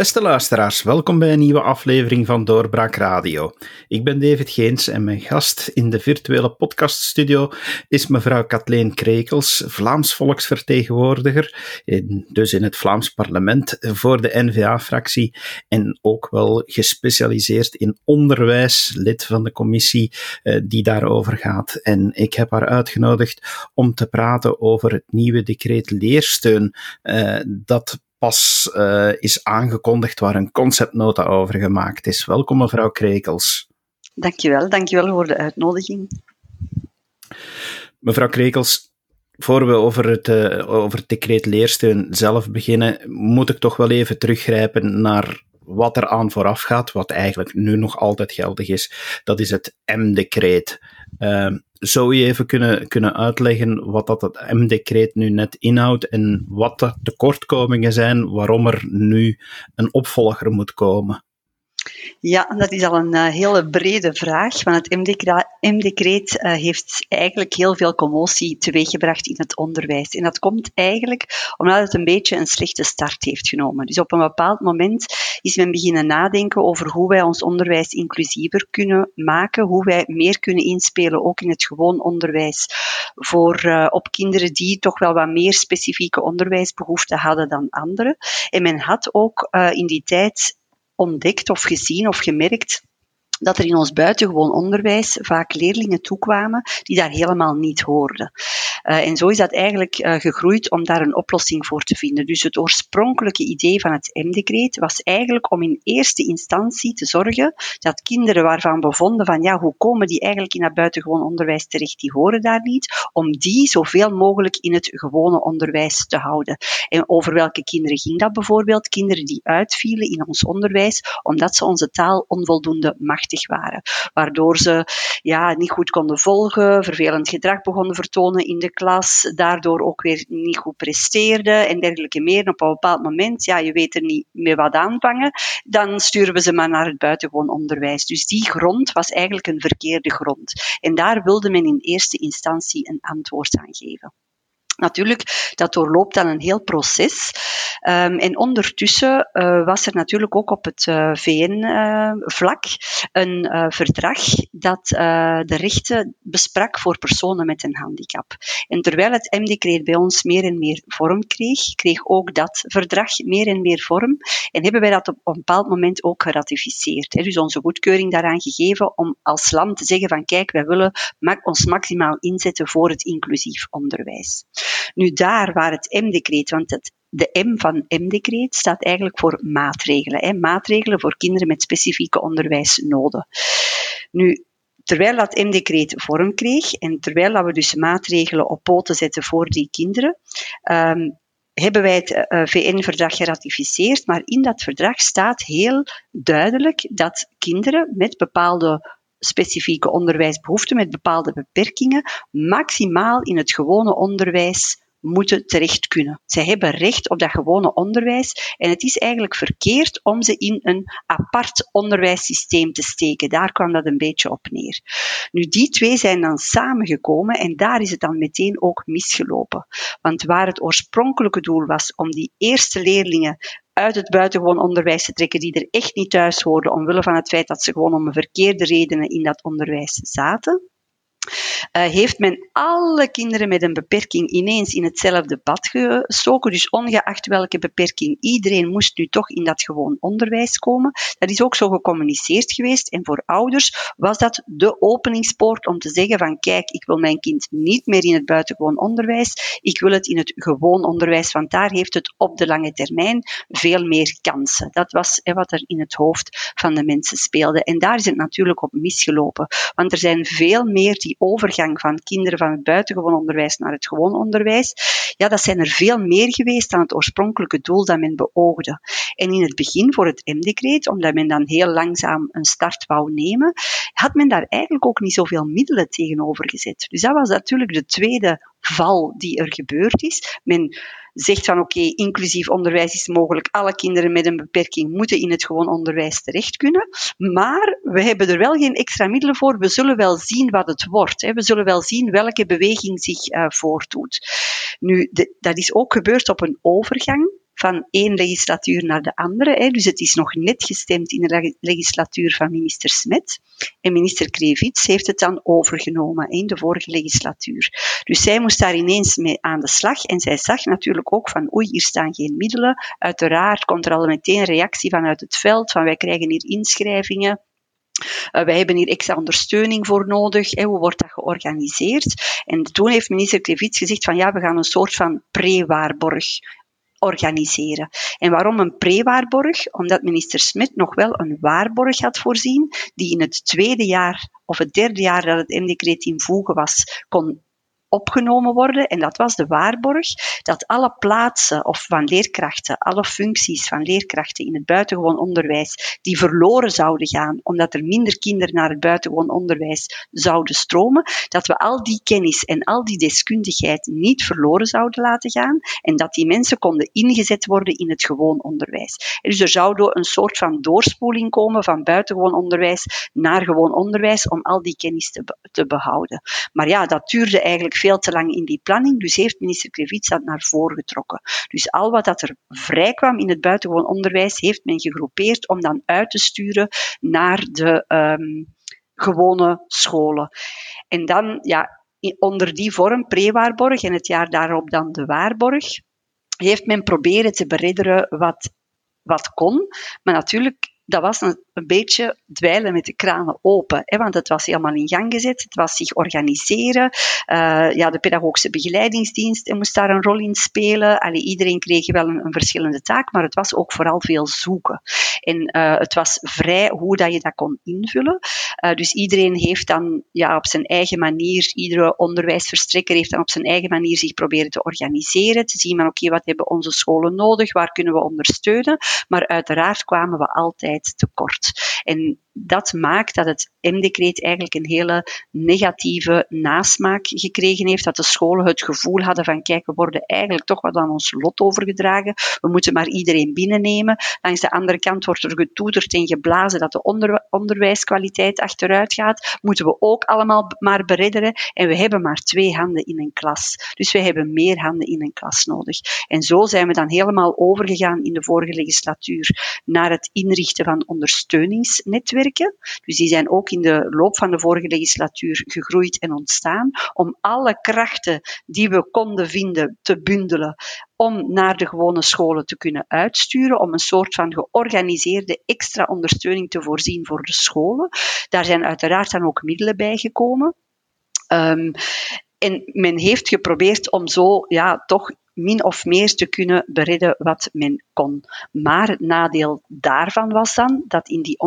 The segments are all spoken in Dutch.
Beste luisteraars, welkom bij een nieuwe aflevering van Doorbraak Radio. Ik ben David Geens en mijn gast in de virtuele podcaststudio is mevrouw Kathleen Krekels, Vlaams volksvertegenwoordiger, in, dus in het Vlaams parlement voor de N-VA-fractie en ook wel gespecialiseerd in onderwijs, lid van de commissie eh, die daarover gaat. En ik heb haar uitgenodigd om te praten over het nieuwe decreet leersteun eh, dat pas uh, is aangekondigd, waar een conceptnota over gemaakt is. Welkom, mevrouw Krekels. Dankjewel, dankjewel voor de uitnodiging. Mevrouw Krekels, voor we over het, uh, over het decreet leersteun zelf beginnen, moet ik toch wel even teruggrijpen naar wat er aan vooraf gaat, wat eigenlijk nu nog altijd geldig is. Dat is het M-decreet. Uh, zou je even kunnen, kunnen uitleggen wat dat het M-decreet nu net inhoudt en wat de tekortkomingen zijn waarom er nu een opvolger moet komen? Ja, dat is al een uh, hele brede vraag, want het M-decreet uh, heeft eigenlijk heel veel commotie teweeggebracht in het onderwijs. En dat komt eigenlijk omdat het een beetje een slechte start heeft genomen. Dus op een bepaald moment is men beginnen nadenken over hoe wij ons onderwijs inclusiever kunnen maken, hoe wij meer kunnen inspelen, ook in het gewoon onderwijs, voor, uh, op kinderen die toch wel wat meer specifieke onderwijsbehoeften hadden dan anderen. En men had ook in die tijd ontdekt of gezien of gemerkt dat er in ons buitengewoon onderwijs vaak leerlingen toekwamen die daar helemaal niet hoorden. Uh, en zo is dat eigenlijk uh, gegroeid om daar een oplossing voor te vinden. Dus het oorspronkelijke idee van het M-decreet was eigenlijk om in eerste instantie te zorgen dat kinderen waarvan bevonden van ja, hoe komen die eigenlijk in dat buitengewoon onderwijs terecht, die horen daar niet, om die zoveel mogelijk in het gewone onderwijs te houden. En over welke kinderen ging dat bijvoorbeeld? Kinderen die uitvielen in ons onderwijs omdat ze onze taal onvoldoende machtig waren. Waardoor ze ja, niet goed konden volgen, vervelend gedrag begonnen vertonen in de klas daardoor ook weer niet goed presteerde en dergelijke meer. Op een bepaald moment, ja, je weet er niet meer wat aanvangen, dan sturen we ze maar naar het buitengewoon onderwijs. Dus die grond was eigenlijk een verkeerde grond. En daar wilde men in eerste instantie een antwoord aan geven. Natuurlijk, dat doorloopt dan een heel proces. Um, en ondertussen uh, was er natuurlijk ook op het uh, VN-vlak uh, een verdrag dat de rechten besprak voor personen met een handicap. En terwijl het M-decreet bij ons meer en meer vorm kreeg, kreeg ook dat verdrag meer en meer vorm. En hebben wij dat op een bepaald moment ook geratificeerd. Hè. Dus onze goedkeuring daaraan gegeven om als land te zeggen van kijk, wij willen ons maximaal inzetten voor het inclusief onderwijs. Nu daar waar het M-decreet, want het, de M van M-decreet staat eigenlijk voor maatregelen. Hè, maatregelen voor kinderen met specifieke onderwijsnoden. Nu, terwijl dat M-decreet vorm kreeg en terwijl dat we dus maatregelen op poten zetten voor die kinderen, um, hebben wij het uh, VN-verdrag geratificeerd, maar in dat verdrag staat heel duidelijk dat kinderen met bepaalde specifieke onderwijsbehoeften, met bepaalde beperkingen, maximaal in het gewone onderwijs moeten terecht kunnen. Zij hebben recht op dat gewone onderwijs en het is eigenlijk verkeerd om ze in een apart onderwijssysteem te steken. Daar kwam dat een beetje op neer. Nu, die twee zijn dan samengekomen en daar is het dan meteen ook misgelopen. Want waar het oorspronkelijke doel was om die eerste leerlingen uit het buitengewoon onderwijs te trekken die er echt niet thuis hoorden, omwille van het feit dat ze gewoon om verkeerde redenen in dat onderwijs zaten, uh, heeft men alle kinderen met een beperking ineens in hetzelfde bad gestoken. Dus ongeacht welke beperking, iedereen moest nu toch in dat gewoon onderwijs komen. Dat is ook zo gecommuniceerd geweest. En voor ouders was dat de openingspoort om te zeggen van kijk, ik wil mijn kind niet meer in het buitengewoon onderwijs. Ik wil het in het gewoon onderwijs, want daar heeft het op de lange termijn veel meer kansen. Dat was wat er in het hoofd van de mensen speelde. En daar is het natuurlijk op misgelopen. Want er zijn veel meer die overgang van kinderen van het buitengewoon onderwijs naar het gewoon onderwijs, ja, dat zijn er veel meer geweest dan het oorspronkelijke doel dat men beoogde. En in het begin voor het M-decreet, omdat men dan heel langzaam een start wou nemen, had men daar eigenlijk ook niet zoveel middelen tegenover gezet. Dus dat was natuurlijk de tweede val die er gebeurd is. Men zegt van oké, inclusief onderwijs is mogelijk. Alle kinderen met een beperking moeten in het gewoon onderwijs terecht kunnen. Maar we hebben er wel geen extra middelen voor. We zullen wel zien wat het wordt. Hè. We zullen wel zien welke beweging zich uh, voordoet. Nu, dat is ook gebeurd op een overgang van één legislatuur naar de andere. Dus het is nog net gestemd in de legislatuur van minister Smet. En minister Krevits heeft het dan overgenomen in de vorige legislatuur. Dus zij moest daar ineens mee aan de slag. En zij zag natuurlijk ook van, oei, hier staan geen middelen. Uiteraard komt er al meteen reactie vanuit het veld, van wij krijgen hier inschrijvingen. Uh, wij hebben hier extra ondersteuning voor nodig. Hè, hoe wordt dat georganiseerd? En toen heeft minister Klevits gezegd van ja, we gaan een soort van pre-waarborg organiseren. En waarom een pre-waarborg? Omdat minister Smit nog wel een waarborg had voorzien, die in het tweede jaar of het derde jaar dat het M-decreet in voegen was, kon opgenomen worden. En dat was de waarborg dat alle plaatsen of van leerkrachten, alle functies van leerkrachten in het buitengewoon onderwijs, die verloren zouden gaan, omdat er minder kinderen naar het buitengewoon onderwijs zouden stromen, dat we al die kennis en al die deskundigheid niet verloren zouden laten gaan en dat die mensen konden ingezet worden in het gewoon onderwijs. Dus er zou een soort van doorspoeling komen van buitengewoon onderwijs naar gewoon onderwijs om al die kennis te, te behouden. Maar ja, dat duurde eigenlijk veel te lang in die planning, dus heeft minister Krevits dat naar voren getrokken. Dus al wat dat er vrij kwam in het buitengewoon onderwijs, heeft men gegroepeerd om dan uit te sturen naar de um, gewone scholen. En dan, ja, onder die vorm, pre-waarborg en het jaar daarop dan de waarborg, heeft men proberen te beredderen wat, wat kon. Maar natuurlijk dat was een, een, beetje dweilen met de kranen open. Hè, want het was helemaal in gang gezet. Het was zich organiseren. Uh, ja, de pedagogische begeleidingsdienst moest daar een rol in spelen. Iedereen kreeg wel een, een, verschillende taak, maar het was ook vooral veel zoeken. En uh, het was vrij hoe dat je dat kon invullen. Uh, dus iedereen heeft dan ja, op zijn eigen manier, iedere onderwijsverstrekker heeft dan op zijn eigen manier zich proberen te organiseren. Te zien van oké, wat hebben onze scholen nodig? Waar kunnen we ondersteunen? Maar uiteraard kwamen we altijd tekort. En dat maakt dat het M-decreet eigenlijk een hele negatieve nasmaak gekregen heeft. Dat de scholen het gevoel hadden van kijk, we worden eigenlijk toch wat aan ons lot overgedragen. We moeten maar iedereen binnennemen. Langs de andere kant wordt er getoeterd en geblazen dat de onder onderwijskwaliteit achteruit gaat. Moeten we ook allemaal maar beredderen. En we hebben maar twee handen in een klas. Dus we hebben meer handen in een klas nodig. En zo zijn we dan helemaal overgegaan in de vorige legislatuur naar het inrichten van ondersteuningsnetwerken dus die zijn ook in de loop van de vorige legislatuur gegroeid en ontstaan om alle krachten die we konden vinden te bundelen om naar de gewone scholen te kunnen uitsturen, om een soort van georganiseerde extra ondersteuning te voorzien voor de scholen. Daar zijn uiteraard dan ook middelen bij gekomen. Um, en men heeft geprobeerd om zo ja, toch min of meer te kunnen beredden wat men kon. Maar het nadeel daarvan was dan dat in die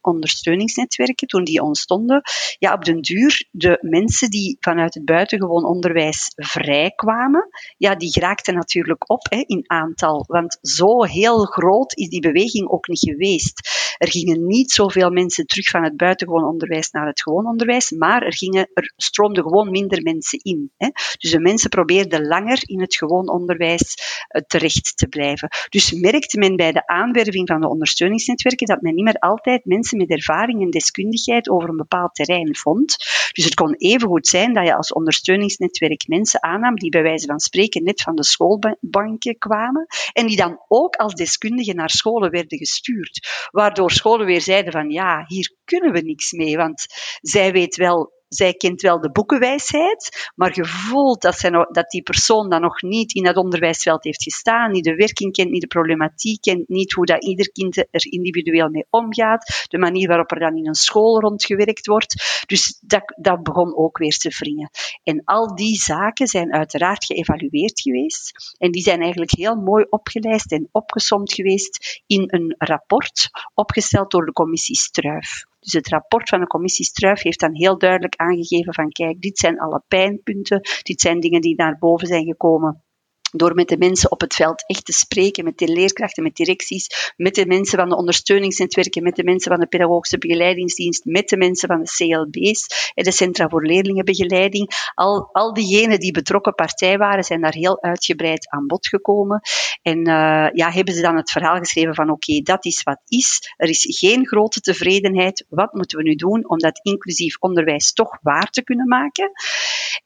ondersteuningsnetwerken, toen die ontstonden, ja, op den duur de mensen die vanuit het buitengewoon onderwijs vrijkwamen, ja, die geraakten natuurlijk op hè, in aantal. Want zo heel groot is die beweging ook niet geweest. Er gingen niet zoveel mensen terug van het buitengewoon onderwijs naar het gewoon onderwijs, maar er, gingen, er stroomden gewoon minder mensen in. Hè. Dus de mensen probeerden langer in het gewoon onderwijs eh, terecht te blijven. Dus merkte men bij de aanwerving van de ondersteuningsnetwerken dat men niet meer altijd mensen met ervaring en deskundigheid over een bepaald terrein vond. Dus het kon even goed zijn dat je als ondersteuningsnetwerk mensen aannam die bij wijze van spreken net van de schoolbanken kwamen en die dan ook als deskundigen naar scholen werden gestuurd. Waardoor scholen weer zeiden van ja, hier kunnen we niks mee, want zij weet wel zij kent wel de boekenwijsheid, maar je voelt dat, zij dat die persoon dan nog niet in het onderwijsveld heeft gestaan, niet de werking kent, niet de problematiek kent, niet hoe dat ieder kind er individueel mee omgaat, de manier waarop er dan in een school rondgewerkt wordt. Dus dat, dat begon ook weer te wringen. En al die zaken zijn uiteraard geëvalueerd geweest en die zijn eigenlijk heel mooi opgelijst en opgesomd geweest in een rapport opgesteld door de commissie Struif. Dus het rapport van de commissie Struif heeft dan heel duidelijk aangegeven van kijk, dit zijn alle pijnpunten, dit zijn dingen die naar boven zijn gekomen door met de mensen op het veld echt te spreken, met de leerkrachten, met directies, met de mensen van de ondersteuningsnetwerken, met de mensen van de pedagogische begeleidingsdienst, met de mensen van de CLB's, de Centra voor Leerlingenbegeleiding. Al, al diegenen die betrokken partij waren, zijn daar heel uitgebreid aan bod gekomen. En uh, ja, hebben ze dan het verhaal geschreven van oké, dat is wat is. Er is geen grote tevredenheid. Wat moeten we nu doen om dat inclusief onderwijs toch waar te kunnen maken?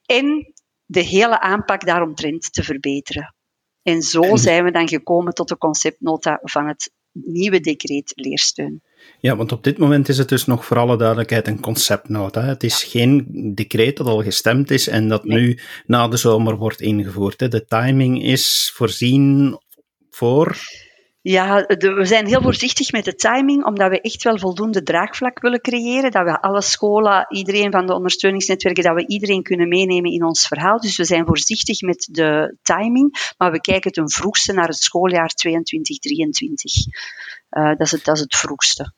En de hele aanpak daaromtrent te verbeteren. En zo zijn we dan gekomen tot de conceptnota van het nieuwe decreet leersteun. Ja, want op dit moment is het dus nog voor alle duidelijkheid een conceptnota. Het is geen decreet dat al gestemd is en dat nu na de zomer wordt ingevoerd. De timing is voorzien voor. Ja, we zijn heel voorzichtig met de timing, omdat we echt wel voldoende draagvlak willen creëren. Dat we alle scholen, iedereen van de ondersteuningsnetwerken, dat we iedereen kunnen meenemen in ons verhaal. Dus we zijn voorzichtig met de timing, maar we kijken ten vroegste naar het schooljaar 22-23. Uh, dat, is het, dat is het vroegste.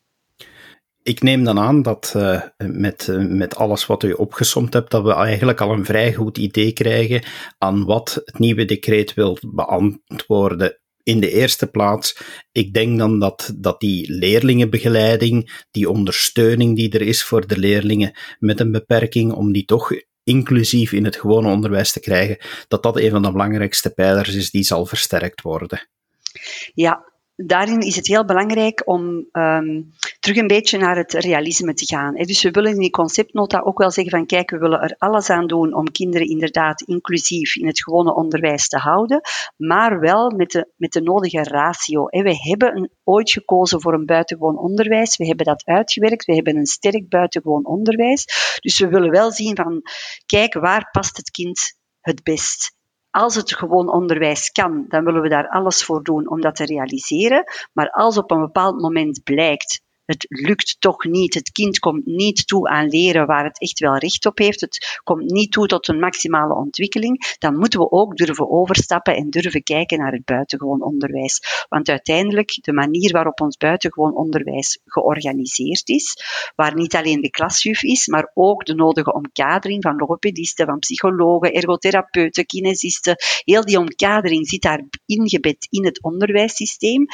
Ik neem dan aan dat uh, met, uh, met alles wat u opgesomd hebt, dat we eigenlijk al een vrij goed idee krijgen aan wat het nieuwe decreet wil beantwoorden in de eerste plaats, ik denk dan dat, dat die leerlingenbegeleiding, die ondersteuning die er is voor de leerlingen met een beperking, om die toch inclusief in het gewone onderwijs te krijgen, dat dat een van de belangrijkste pijlers is die zal versterkt worden. Ja, daarin is het heel belangrijk om um, terug een beetje naar het realisme te gaan. Dus we willen in die conceptnota ook wel zeggen van kijk, we willen er alles aan doen om kinderen inderdaad inclusief in het gewone onderwijs te houden, maar wel met de, met de nodige ratio. We hebben een, ooit gekozen voor een buitengewoon onderwijs, we hebben dat uitgewerkt, we hebben een sterk buitengewoon onderwijs. Dus we willen wel zien van kijk, waar past het kind het best? Als het gewoon onderwijs kan, dan willen we daar alles voor doen om dat te realiseren. Maar als op een bepaald moment blijkt het lukt toch niet. Het kind komt niet toe aan leren waar het echt wel recht op heeft. Het komt niet toe tot een maximale ontwikkeling. Dan moeten we ook durven overstappen en durven kijken naar het buitengewoon onderwijs. Want uiteindelijk, de manier waarop ons buitengewoon onderwijs georganiseerd is, waar niet alleen de klasjuf is, maar ook de nodige omkadering van logopedisten, van psychologen, ergotherapeuten, kinesisten, heel die omkadering zit daar ingebed in het onderwijssysteem.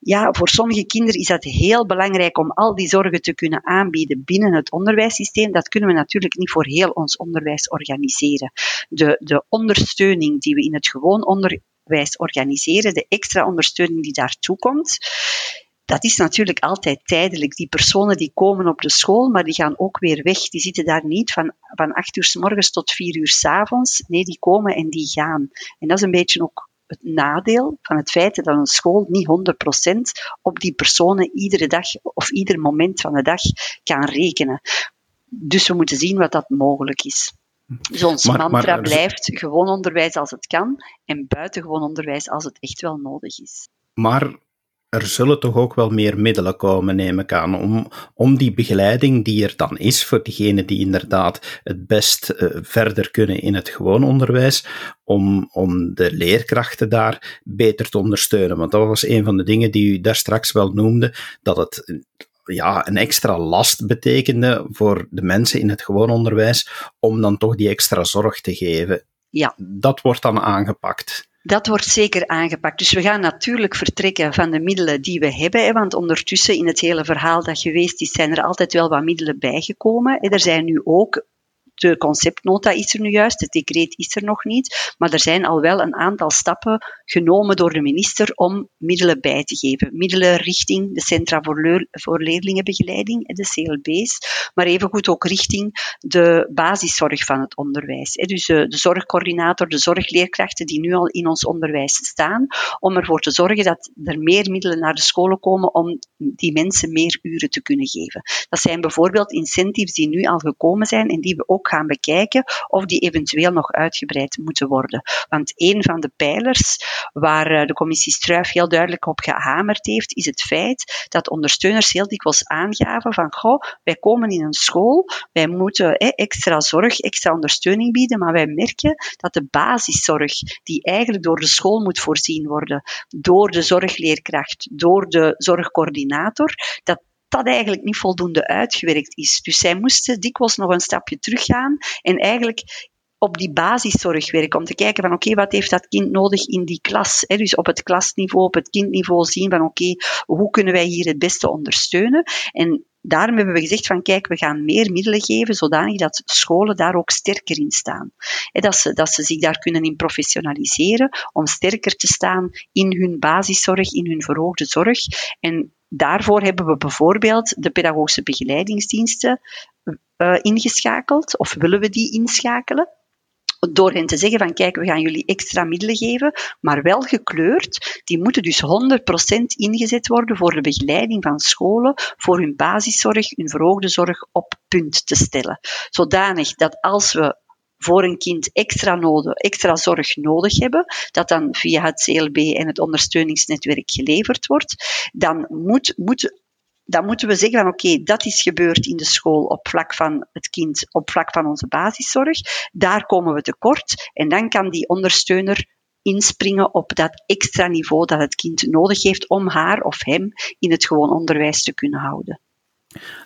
Ja, voor sommige kinderen is dat heel belangrijk om al die zorgen te kunnen aanbieden binnen het onderwijssysteem, dat kunnen we natuurlijk niet voor heel ons onderwijs organiseren. De, de ondersteuning die we in het gewoon onderwijs organiseren, de extra ondersteuning die daartoe komt, dat is natuurlijk altijd tijdelijk. Die personen die komen op de school, maar die gaan ook weer weg. Die zitten daar niet van, van acht uur s morgens tot vier uur s avonds. Nee, die komen en die gaan. En dat is een beetje ook het nadeel van het feit dat een school niet 100% op die personen iedere dag of ieder moment van de dag kan rekenen. Dus we moeten zien wat dat mogelijk is. Dus ons mantra blijft gewoon onderwijs als het kan en buitengewoon onderwijs als het echt wel nodig is. Maar er zullen toch ook wel meer middelen komen, neem ik aan, om, om die begeleiding die er dan is voor diegenen die inderdaad het best uh, verder kunnen in het gewoon onderwijs, om, om de leerkrachten daar beter te ondersteunen. Want dat was een van de dingen die u daar straks wel noemde, dat het ja, een extra last betekende voor de mensen in het gewoon onderwijs om dan toch die extra zorg te geven. Ja. Dat wordt dan aangepakt. Dat wordt zeker aangepakt. Dus we gaan natuurlijk vertrekken van de middelen die we hebben. Want ondertussen in het hele verhaal dat geweest is, zijn er altijd wel wat middelen bijgekomen. Er zijn nu ook de conceptnota is er nu juist, het decreet is er nog niet, maar er zijn al wel een aantal stappen genomen door de minister om middelen bij te geven. Middelen richting de Centra voor, voor Leerlingenbegeleiding, de CLB's, maar evengoed ook richting de basiszorg van het onderwijs. Dus de, de zorgcoördinator, de zorgleerkrachten die nu al in ons onderwijs staan, om ervoor te zorgen dat er meer middelen naar de scholen komen om die mensen meer uren te kunnen geven. Dat zijn bijvoorbeeld incentives die nu al gekomen zijn en die we ook gaan bekijken of die eventueel nog uitgebreid moeten worden. Want een van de pijlers waar eh, de commissie Struif heel duidelijk op gehamerd heeft, is het feit dat ondersteuners heel dikwijls aangaven van goh, wij komen in een school, wij moeten extra zorg, extra ondersteuning bieden, maar wij merken dat de basiszorg, die eigenlijk door de school moet voorzien worden, door de zorgleerkracht, door de zorgcoördinator, dat dat eigenlijk niet voldoende uitgewerkt is. Dus zij moesten dikwijls nog een stapje teruggaan en eigenlijk op die basiszorg werken, om te kijken van oké, wat heeft dat kind nodig in die klas? Hè? Dus op het klasniveau, op het kindniveau zien van oké, hoe kunnen wij hier het beste ondersteunen? En daarom hebben we gezegd van kijk, we gaan meer middelen geven, zodanig dat scholen daar ook sterker in staan. dat, ze, dat ze zich daar kunnen in professionaliseren, om sterker te staan in hun basiszorg, in hun verhoogde zorg. En daarvoor hebben we bijvoorbeeld de pedagogische begeleidingsdiensten uh, ingeschakeld, of willen we die inschakelen door hen te zeggen van kijk, we gaan jullie extra middelen geven, maar wel gekleurd. Die moeten dus 100% ingezet worden voor de begeleiding van scholen, voor hun basiszorg, hun verhoogde zorg op punt te stellen. Zodanig dat als we voor een kind extra, nodig, extra zorg nodig hebben, dat dan via het CLB en het ondersteuningsnetwerk geleverd wordt, dan moet, moet dan moeten we zeggen van oké, dat is gebeurd in de school op vlak van het kind, op vlak van onze basiszorg. Daar komen we tekort en dan kan die ondersteuner inspringen op dat extra niveau dat het kind nodig heeft om haar of hem in het gewoon onderwijs te kunnen houden.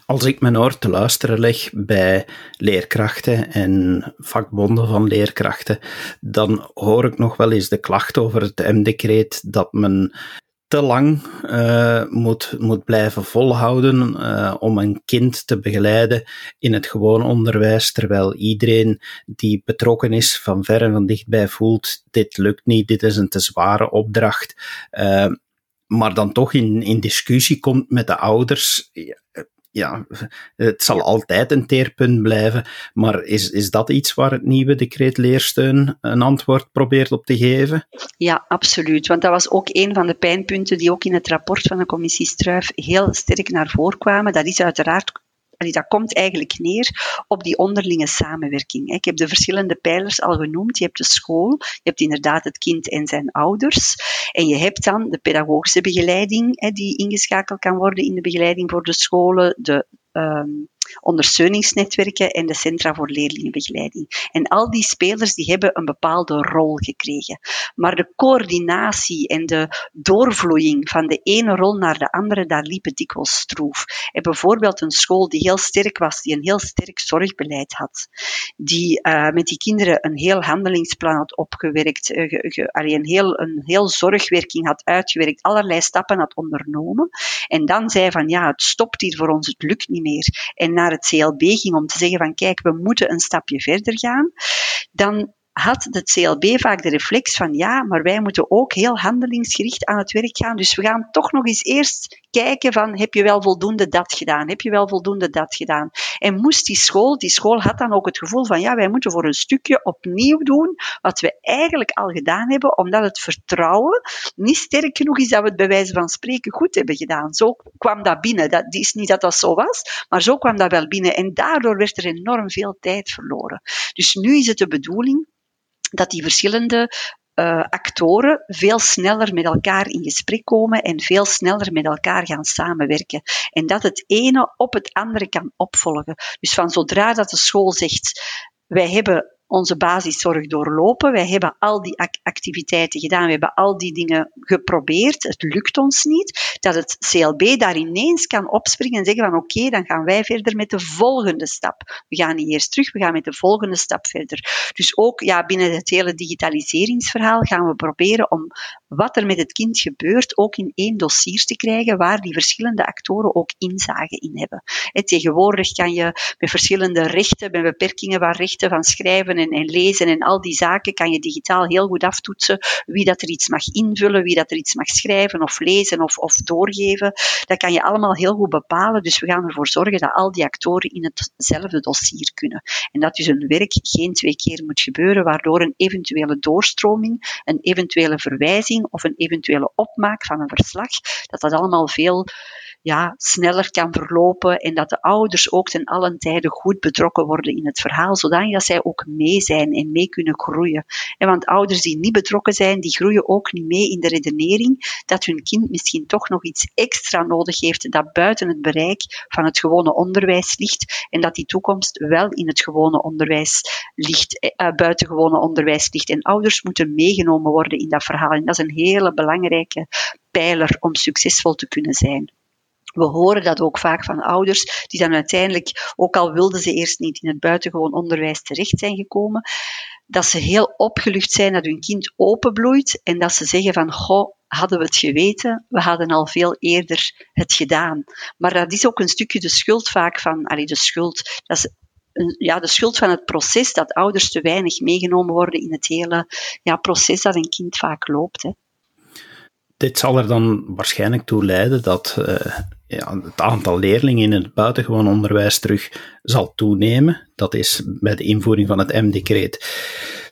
Als ik mijn oor te luisteren leg bij leerkrachten en vakbonden van leerkrachten, dan hoor ik nog wel eens de klacht over het M-decreet dat men te lang uh, moet, moet blijven volhouden uh, om een kind te begeleiden in het gewoon onderwijs, terwijl iedereen die betrokken is van ver en van dichtbij voelt, dit lukt niet, dit is een te zware opdracht. Uh, maar dan toch in, in discussie komt met de ouders ja, het zal altijd een teerpunt blijven, maar is, is dat iets waar het nieuwe decreet leersteun een antwoord probeert op te geven? Ja, absoluut. Want dat was ook een van de pijnpunten die ook in het rapport van de commissie Struif heel sterk naar voren kwamen. Dat is uiteraard dat komt eigenlijk neer op die onderlinge samenwerking. Ik heb de verschillende pijlers al genoemd. Je hebt de school, je hebt inderdaad het kind en zijn ouders. En je hebt dan de pedagogische begeleiding, die ingeschakeld kan worden in de begeleiding voor de scholen, de ehm, ondersteuningsnetwerken en de Centra voor Leerlingenbegeleiding. En al die spelers die hebben een bepaalde rol gekregen. Maar de coördinatie en de doorvloeiing van de ene rol naar de andere, daar liep het dikwijls stroef. En bijvoorbeeld een school die heel sterk was, die een heel sterk zorgbeleid had, die uh, met die kinderen een heel handelingsplan had opgewerkt, uh, een, heel, een heel zorgwerking had uitgewerkt, allerlei stappen had ondernomen. En dan zei van ja, het stopt hier voor ons, het lukt niet meer. En naar het CLB ging om te zeggen van kijk, we moeten een stapje verder gaan, dan had het CLB vaak de reflex van ja, maar wij moeten ook heel handelingsgericht aan het werk gaan. Dus we gaan toch nog eens eerst kijken van heb je wel voldoende dat gedaan? Heb je wel voldoende dat gedaan? En moest die school, die school had dan ook het gevoel van ja, wij moeten voor een stukje opnieuw doen wat we eigenlijk al gedaan hebben, omdat het vertrouwen niet sterk genoeg is dat we het bij wijze van spreken goed hebben gedaan. Zo kwam dat binnen. Dat is niet dat dat zo was, maar zo kwam dat wel binnen. En daardoor werd er enorm veel tijd verloren. Dus nu is het de bedoeling dat die verschillende uh, actoren veel sneller met elkaar in gesprek komen en veel sneller met elkaar gaan samenwerken. En dat het ene op het andere kan opvolgen. Dus van zodra dat de school zegt, wij hebben onze basiszorg doorlopen. Wij hebben al die activiteiten gedaan, we hebben al die dingen geprobeerd. Het lukt ons niet. Dat het CLB daar ineens kan opspringen en zeggen van oké, dan gaan wij verder met de volgende stap. We gaan niet eerst terug, we gaan met de volgende stap verder. Dus ook ja, binnen het hele digitaliseringsverhaal gaan we proberen om wat er met het kind gebeurt ook in één dossier te krijgen waar die verschillende actoren ook inzage in hebben. tegenwoordig kan je met verschillende rechten, met beperkingen van rechten van schrijven en, en, lezen en al die zaken, kan je digitaal heel goed aftoetsen wie dat er iets mag invullen, wie dat er iets mag schrijven of lezen of, of doorgeven. Dat kan je allemaal heel goed bepalen. Dus we gaan ervoor zorgen dat al die actoren in hetzelfde dossier kunnen. En dat dus een werk geen twee keer moet gebeuren, waardoor een eventuele doorstroming, een eventuele verwijzing of een eventuele opmaak van een verslag, dat dat allemaal veel ja, sneller kan verlopen en dat de ouders ook ten allen tijde goed betrokken worden in het verhaal, zodat dat zij ook mee zijn en mee kunnen groeien. En want ouders die niet betrokken zijn, die groeien ook niet mee in de redenering dat hun kind misschien toch nog iets extra nodig heeft dat buiten het bereik van het gewone onderwijs ligt en dat die toekomst wel in het gewone onderwijs ligt, eh, eh buiten gewone onderwijs ligt. En ouders moeten meegenomen worden in dat verhaal. En dat is een hele belangrijke pijler om succesvol te kunnen zijn. We horen dat ook vaak van ouders, die dan uiteindelijk, ook al wilden ze eerst niet in het buitengewoon onderwijs terecht zijn gekomen, dat ze heel opgelucht zijn dat hun kind openbloeit en dat ze zeggen van, goh, hadden we het geweten, we hadden al veel eerder het gedaan. Maar dat is ook een stukje de schuld vaak van, allee, de schuld, dat ja, de schuld van het proces dat ouders te weinig meegenomen worden in het hele ja, proces dat een kind vaak loopt. Hè. Dit zal er dan waarschijnlijk toe leiden dat uh, het aantal leerlingen in het buitengewoon onderwijs terug zal toenemen. Dat is bij de invoering van het M-decreet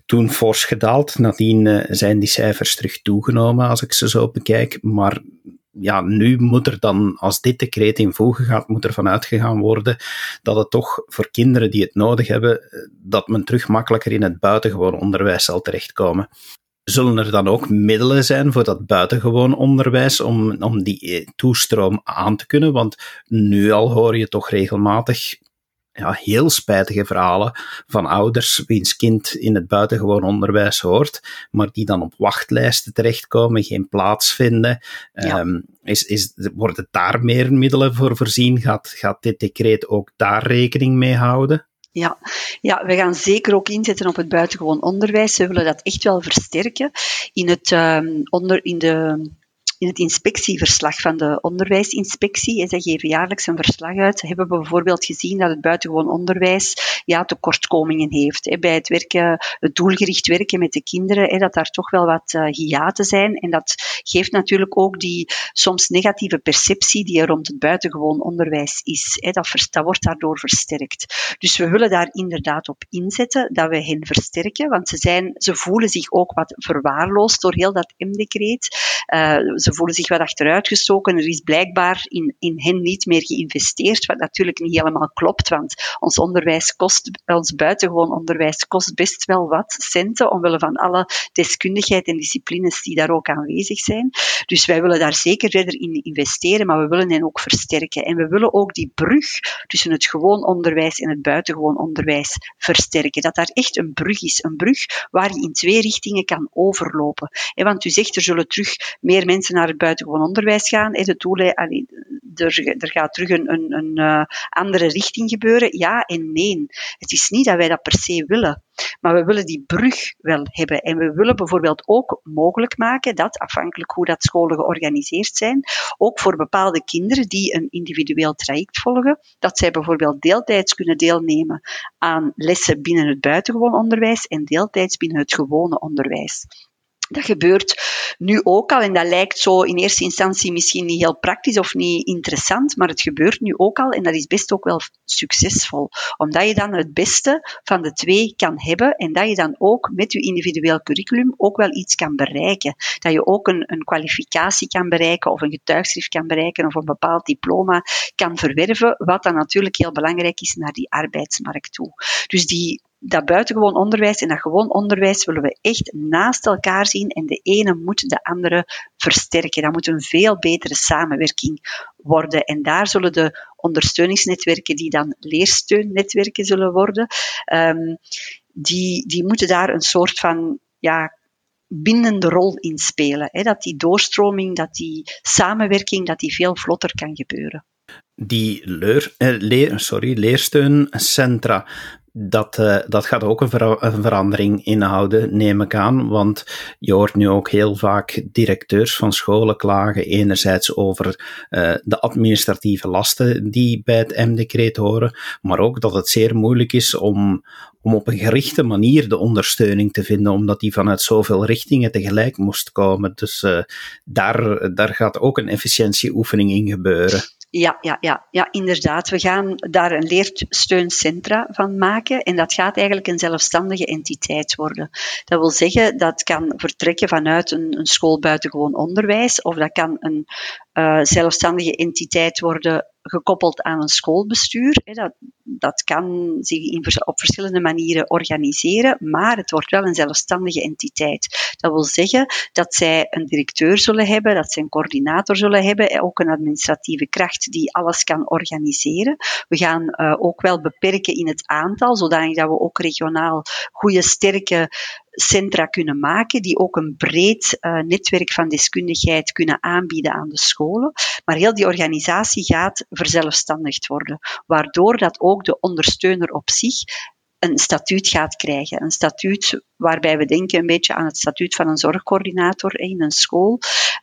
toen fors gedaald. Nadien uh, zijn die cijfers terug toegenomen, als ik ze zo bekijk. Maar ja, nu moet er dan, als dit decreet in voegen gaat, moet er vanuit gegaan worden dat het toch voor kinderen die het nodig hebben, dat men terug makkelijker in het buitengewoon onderwijs zal terechtkomen. Zullen er dan ook middelen zijn voor dat buitengewoon onderwijs om, om die eh, toestroom aan te kunnen? Want nu al hoor je toch regelmatig ja, heel spijtige verhalen van ouders wiens kind in het buitengewoon onderwijs hoort, maar die dan op wachtlijsten terechtkomen, geen plaats vinden. Ja. Um, is, is, worden daar meer middelen voor voorzien? Gaat, gaat dit decreet ook daar rekening mee houden? Ja. ja, we gaan zeker ook inzetten op het buitengewoon onderwijs. We willen dat echt wel versterken. In, het, um, onder, in de in het inspectieverslag van de onderwijsinspectie, zij geven jaarlijks een verslag uit, hebben we bijvoorbeeld gezien dat het buitengewoon onderwijs ja, tekortkomingen heeft. Bij het, werken, het doelgericht werken met de kinderen, dat daar toch wel wat uh, hiaten zijn. En dat geeft natuurlijk ook die soms negatieve perceptie die er rond het buitengewoon onderwijs is. Dat, wordt daardoor versterkt. Dus we willen daar inderdaad op inzetten, dat we hen versterken, want ze, zijn, ze voelen zich ook wat verwaarloosd door heel dat M-decreet. Uh, voelen zich wat achteruitgestoken. Er is blijkbaar in, in hen niet meer geïnvesteerd, wat natuurlijk niet helemaal klopt, want ons onderwijs kost, ons buitengewoon onderwijs kost best wel wat centen, omwille van alle deskundigheid en disciplines die daar ook aanwezig zijn. Dus wij willen daar zeker verder in investeren, maar we willen hen ook versterken. En we willen ook die brug tussen het gewoon onderwijs en het buitengewoon onderwijs versterken. Dat daar echt een brug is, een brug waar je in twee richtingen kan overlopen. Want u zegt, er zullen terug meer mensen naar het buitengewoon onderwijs gaan. Het doel, er, gaat terug een, een, een uh, andere richting gebeuren. Ja en nee. Het is niet dat wij dat per se willen. Maar we willen die brug wel hebben. En we willen bijvoorbeeld ook mogelijk maken dat, afhankelijk hoe dat scholen georganiseerd zijn, ook voor bepaalde kinderen die een individueel traject volgen, dat zij bijvoorbeeld deeltijds kunnen deelnemen aan lessen binnen het buitengewoon onderwijs en deeltijds binnen het gewone onderwijs. Dat gebeurt nu ook al en dat lijkt zo in eerste instantie misschien niet heel praktisch of niet interessant, maar het gebeurt nu ook al en dat is best ook wel succesvol. Omdat je dan het beste van de twee kan hebben en dat je dan ook met je individueel curriculum ook wel iets kan bereiken. Dat je ook een, een kwalificatie kan bereiken of een getuigschrift kan bereiken of een bepaald diploma kan verwerven, wat dan natuurlijk heel belangrijk is naar die arbeidsmarkt toe. Dus die dat buitengewoon onderwijs en dat gewoon onderwijs willen we echt naast elkaar zien en de ene moet de andere versterken. Dat moet een veel betere samenwerking worden. En daar zullen de ondersteuningsnetwerken, die dan leersteunnetwerken zullen worden, um, die, die moeten daar een soort van ja, bindende rol in spelen. Hè? Dat die doorstroming, dat die samenwerking, dat die veel vlotter kan gebeuren. Die leur, eh, leer, sorry, leersteuncentra, dat, uh, dat gaat ook een, ver een, verandering inhouden, neem ik aan. Want je hoort nu ook heel vaak directeurs van scholen klagen, enerzijds over uh, de administratieve lasten die bij het M-decreet horen, maar ook dat het zeer moeilijk is om, om op een gerichte manier de ondersteuning te vinden, omdat die vanuit zoveel richtingen tegelijk moest komen. Dus uh, daar, daar gaat ook een efficiëntieoefening in gebeuren. Ja, ja, ja, ja, inderdaad. We gaan daar een leersteuncentra van maken en dat gaat eigenlijk een zelfstandige entiteit worden. Dat wil zeggen, dat kan vertrekken vanuit een, een school buitengewoon onderwijs of dat kan een uh, zelfstandige entiteit worden gekoppeld aan een schoolbestuur. Dat, dat kan zich op verschillende manieren organiseren, maar het wordt wel een zelfstandige entiteit. Dat wil zeggen dat zij een directeur zullen hebben, dat zij een coördinator zullen hebben, ook een administratieve kracht die alles kan organiseren. We gaan uh, ook wel beperken in het aantal, zodanig dat we ook regionaal goede, sterke centra kunnen maken, die ook een breed uh, netwerk van deskundigheid kunnen aanbieden aan de scholen. Maar heel die organisatie gaat verzelfstandigd worden, waardoor dat ook de ondersteuner op zich een statuut gaat krijgen. Een statuut waarbij we denken een beetje aan het statuut van een zorgcoördinator in een school.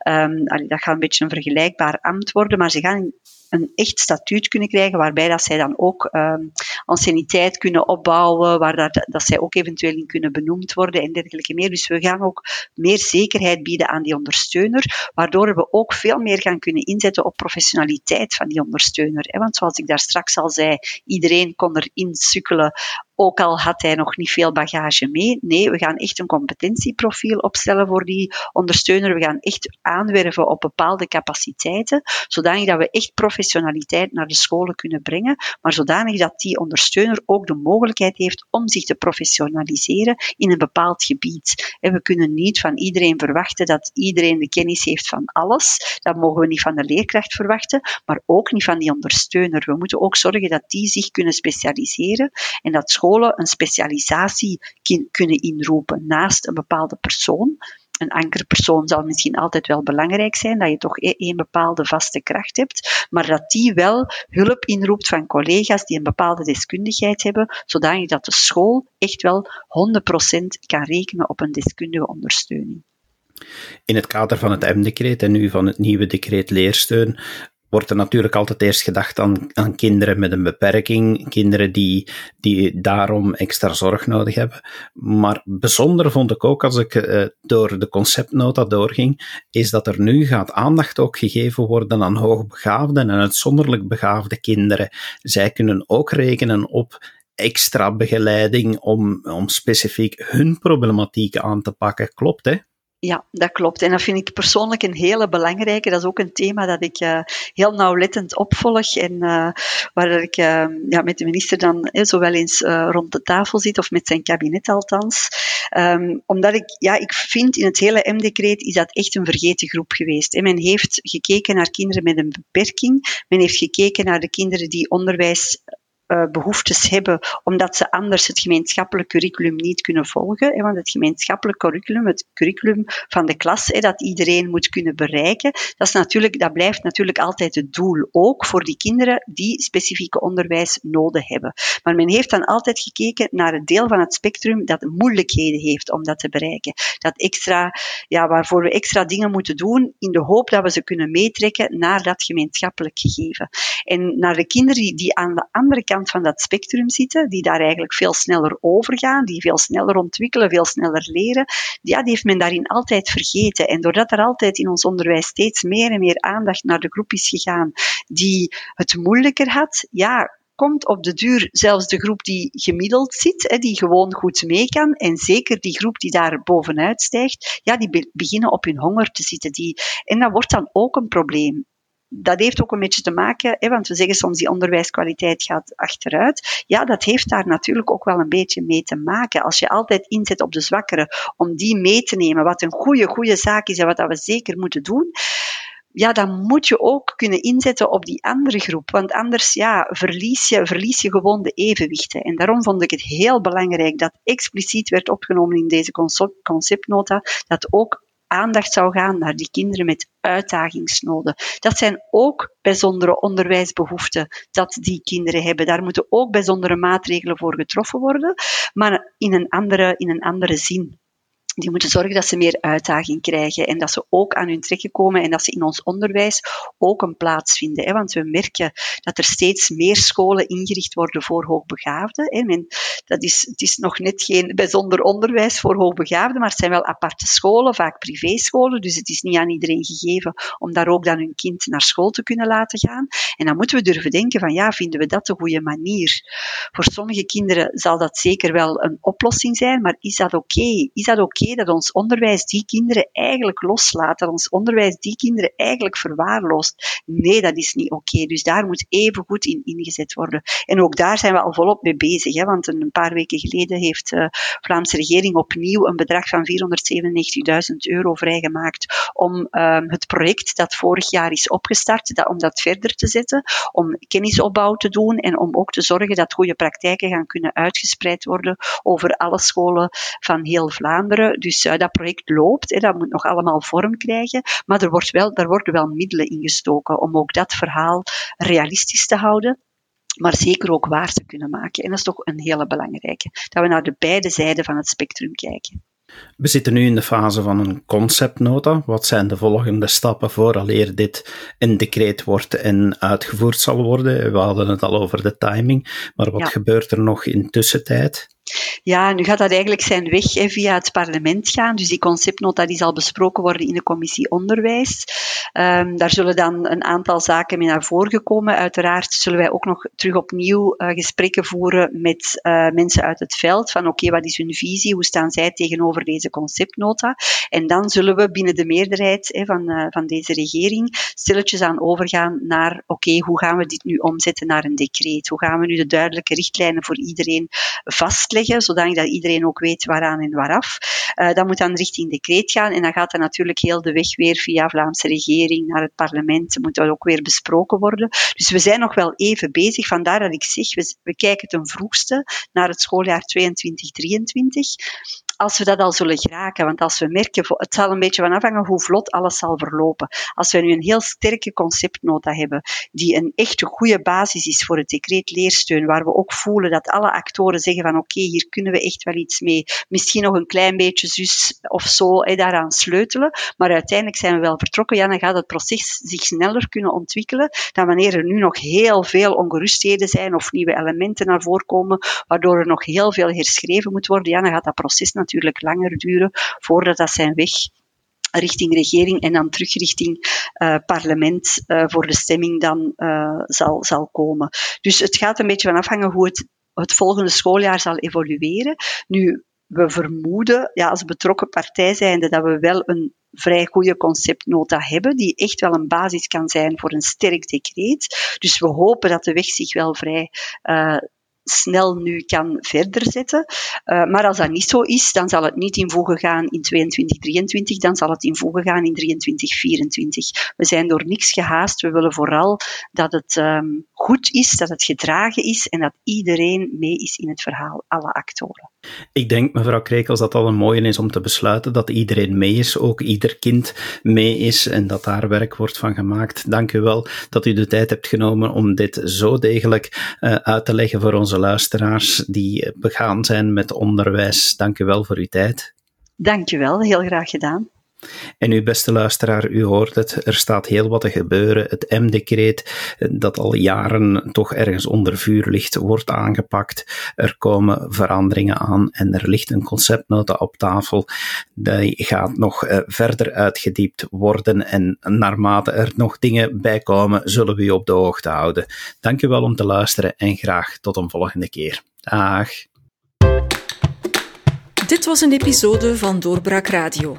Um, dat gaat een beetje een vergelijkbaar ambt worden, maar ze gaan een echt statuut kunnen krijgen, waarbij dat zij dan ook um, anciëniteit kunnen opbouwen, waar dat, dat zij ook eventueel in kunnen benoemd worden en dergelijke meer. Dus we gaan ook meer zekerheid bieden aan die ondersteuner, waardoor we ook veel meer gaan kunnen inzetten op professionaliteit van die ondersteuner. Want zoals ik daar straks al zei, iedereen kon erin sukkelen ook al had hij nog niet veel bagage mee. Nee, we gaan echt een competentieprofiel opstellen voor die ondersteuner. We gaan echt aanwerven op bepaalde capaciteiten, zodanig dat we echt professionaliteit naar de scholen kunnen brengen, maar zodanig dat die ondersteuner ook de mogelijkheid heeft om zich te professionaliseren in een bepaald gebied. En we kunnen niet van iedereen verwachten dat iedereen de kennis heeft van alles. Dat mogen we niet van de leerkracht verwachten, maar ook niet van die ondersteuner. We moeten ook zorgen dat die zich kunnen specialiseren en dat scholen een specialisatie kunnen inroepen naast een bepaalde persoon een ankerpersoon zal misschien altijd wel belangrijk zijn, dat je toch e-, één bepaalde vaste kracht hebt, maar dat die wel hulp inroept van collega's die een bepaalde deskundigheid hebben, zodanig dat de school echt wel 100% kan rekenen op een deskundige ondersteuning. In het kader van het M-decreet en nu van het nieuwe decreet leersteun wordt er natuurlijk altijd eerst gedacht aan, aan kinderen met een beperking, kinderen die, die daarom extra zorg nodig hebben. Maar bijzonder vond ik ook als ik uh, door de conceptnota doorging, is dat er nu gaat aandacht ook gegeven worden aan hoogbegaafde en uitzonderlijk begaafde kinderen. Zij kunnen ook rekenen op extra begeleiding om, om specifiek hun problematiek aan te pakken. Klopt, hè? Ja, dat klopt. En dat vind ik persoonlijk een hele belangrijke. Dat is ook een thema dat ik uh, heel nauwlettend opvolg en uh, waar ik uh, ja, met de minister dan eh, zowel eens rond de tafel zit, of met zijn kabinet althans. Um, omdat ik, ja, ik vind in het hele M-decreet is dat echt een vergeten groep geweest. En men heeft gekeken naar kinderen met een beperking. Men heeft gekeken naar de kinderen die onderwijs behoeftes hebben, omdat ze anders het gemeenschappelijk curriculum niet kunnen volgen. Want het gemeenschappelijk curriculum, het curriculum van de klas, dat iedereen moet kunnen bereiken, dat, is natuurlijk, dat blijft natuurlijk altijd het doel, ook voor die kinderen die specifieke onderwijs nodig hebben. Maar men heeft dan altijd gekeken naar het deel van het spectrum dat moeilijkheden heeft om dat te bereiken. Dat extra, ja, waarvoor we extra dingen moeten doen, in de hoop dat we ze kunnen meetrekken naar dat gemeenschappelijk gegeven. En naar de kinderen die aan de andere kant van dat spectrum zitten, die daar eigenlijk veel sneller overgaan, die veel sneller ontwikkelen, veel sneller leren, ja, die heeft men daarin altijd vergeten. En doordat er altijd in ons onderwijs steeds meer en meer aandacht naar de groep is gegaan die het moeilijker had, ja, komt op de duur zelfs de groep die gemiddeld zit, die gewoon goed mee kan, en zeker die groep die daar bovenuit stijgt, ja, die beginnen op hun honger te zitten. Die, en dat wordt dan ook een probleem dat heeft ook een beetje te maken, hè, want we zeggen soms die onderwijskwaliteit gaat achteruit. Ja, dat heeft daar natuurlijk ook wel een beetje mee te maken. Als je altijd inzet op de zwakkere om die mee te nemen, wat een goede, goede zaak is en wat dat we zeker moeten doen, ja, dan moet je ook kunnen inzetten op die andere groep. Want anders ja, verlies, je, verlies je gewoon de evenwichten. En daarom vond ik het heel belangrijk dat expliciet werd opgenomen in deze conceptnota, dat ook aandacht zou gaan naar die kinderen met uitdagingsnoden. Dat zijn ook bijzondere onderwijsbehoeften dat die kinderen hebben. Daar moeten ook bijzondere maatregelen voor getroffen worden, maar in een andere, in een andere zin die moeten zorgen dat ze meer uitdaging krijgen en dat ze ook aan hun trekken komen en dat ze in ons onderwijs ook een plaats vinden. Want we merken dat er steeds meer scholen ingericht worden voor hoogbegaafden. Men, dat is, het is nog net geen bijzonder onderwijs voor hoogbegaafden, maar het zijn wel aparte scholen, vaak privéscholen, dus het is niet aan iedereen gegeven om daar ook dan hun kind naar school te kunnen laten gaan. En dan moeten we durven denken van ja, vinden we dat de goede manier? Voor sommige kinderen zal dat zeker wel een oplossing zijn, maar is dat oké? Is dat oké dat ons onderwijs die kinderen eigenlijk loslaat, dat ons onderwijs die kinderen eigenlijk verwaarloost. Nee, dat is niet oké. Dus daar moet even goed in ingezet worden. En ook daar zijn we al volop mee bezig, hè, want een paar weken geleden heeft de Vlaamse regering opnieuw een bedrag van 497.000 euro vrijgemaakt om uh, het project dat vorig jaar is opgestart, dat, om dat verder te zetten, om kennisopbouw te doen en om ook te zorgen dat goede praktijken gaan kunnen uitgespreid worden over alle scholen van heel Vlaanderen. Dus uh, dat project loopt, hè, dat moet nog allemaal vorm krijgen, maar er, wordt wel, er worden wel middelen ingestoken om ook dat verhaal realistisch te houden maar zeker ook waar te kunnen maken. En dat is toch een hele belangrijke, dat we naar de beide zijden van het spectrum kijken. We zitten nu in de fase van een conceptnota. Wat zijn de volgende stappen vooraleer dit een decreet wordt en uitgevoerd zal worden? We hadden het al over de timing, maar wat gebeurt er nog in tussentijd? Ja, nu gaat dat eigenlijk zijn weg hè, via het parlement gaan. Dus die conceptnota die zal besproken worden in de commissie onderwijs. Um, daar zullen dan een aantal zaken mee naar voren komen. Uiteraard zullen wij ook nog terug opnieuw uh, gesprekken voeren met uh, mensen uit het veld. Van oké, wat is hun visie? Hoe staan zij tegenover deze conceptnota? En dan zullen we binnen de meerderheid hè, van, uh, van deze regering stilletjes aan overgaan naar oké, hoe gaan we dit nu omzetten naar een decreet? Hoe gaan we nu de duidelijke richtlijnen voor iedereen vastleggen, zodanig dat iedereen ook weet waaraan en waaraf? Uh, dat moet dan richting decreet gaan en dan gaat dat natuurlijk heel de weg weer via Vlaamse regering naar het parlement, moet dat ook weer besproken worden. Dus we zijn nog wel even bezig, vandaar dat ik zeg, we, we kijken ten vroegste naar het schooljaar 22-23 als we dat al zullen geraken. Want als we merken, het zal een beetje van afhangen hoe vlot alles zal verlopen. Als we nu een heel sterke conceptnota hebben, die een echte goede basis is voor het decreet leersteun, waar we ook voelen dat alle actoren zeggen van oké, hier kunnen we echt wel iets mee. Misschien nog een klein beetje zus of zo daaraan sleutelen. Maar uiteindelijk zijn we wel vertrokken. Ja, dan gaat het proces zich sneller kunnen ontwikkelen dan wanneer er nu nog heel veel ongerustheden zijn of nieuwe elementen naar voren komen, waardoor er nog heel veel herschreven moet worden. Ja, dan gaat dat proces natuurlijk natuurlijk langer duren voordat dat zijn weg richting regering en dan terug richting uh, parlement uh, voor de stemming dan uh, zal, zal komen. Dus het gaat een beetje van afhangen hoe het, het volgende schooljaar zal evolueren. Nu, we vermoeden, ja, als betrokken partij zijnde, dat we wel een vrij goede conceptnota hebben, die echt wel een basis kan zijn voor een sterk decreet. Dus we hopen dat de weg zich wel vrij uh, snel nu kan verder zetten. Uh, maar als dat niet zo is, dan zal het niet in voegen gaan in 22, 23, dan zal het in voegen gaan in 23, 24. We zijn door niks gehaast. We willen vooral dat het um, goed is, dat het gedragen is en dat iedereen mee is in het verhaal, alle actoren. Ik denk, mevrouw Krekels, dat dat een mooie is om te besluiten, dat iedereen mee is, ook ieder kind mee is en dat daar werk wordt van gemaakt. Dank u wel dat u de tijd hebt genomen om dit zo degelijk uh, uit te leggen voor onze luisteraars die begaan zijn met onderwijs. Dank u wel voor uw tijd. Dank u wel, heel graag gedaan. En uw beste luisteraar, u hoort het, er staat heel wat te gebeuren. Het M-decreet, dat al jaren toch ergens onder vuur ligt, wordt aangepakt. Er komen veranderingen aan en er ligt een conceptnota op tafel. Die gaat nog uh, verder uitgediept worden en naarmate er nog dingen bij komen, zullen we u op de hoogte houden. Dank u wel om te luisteren en graag tot een volgende keer. Dag. Dit was een episode van Doorbraak Radio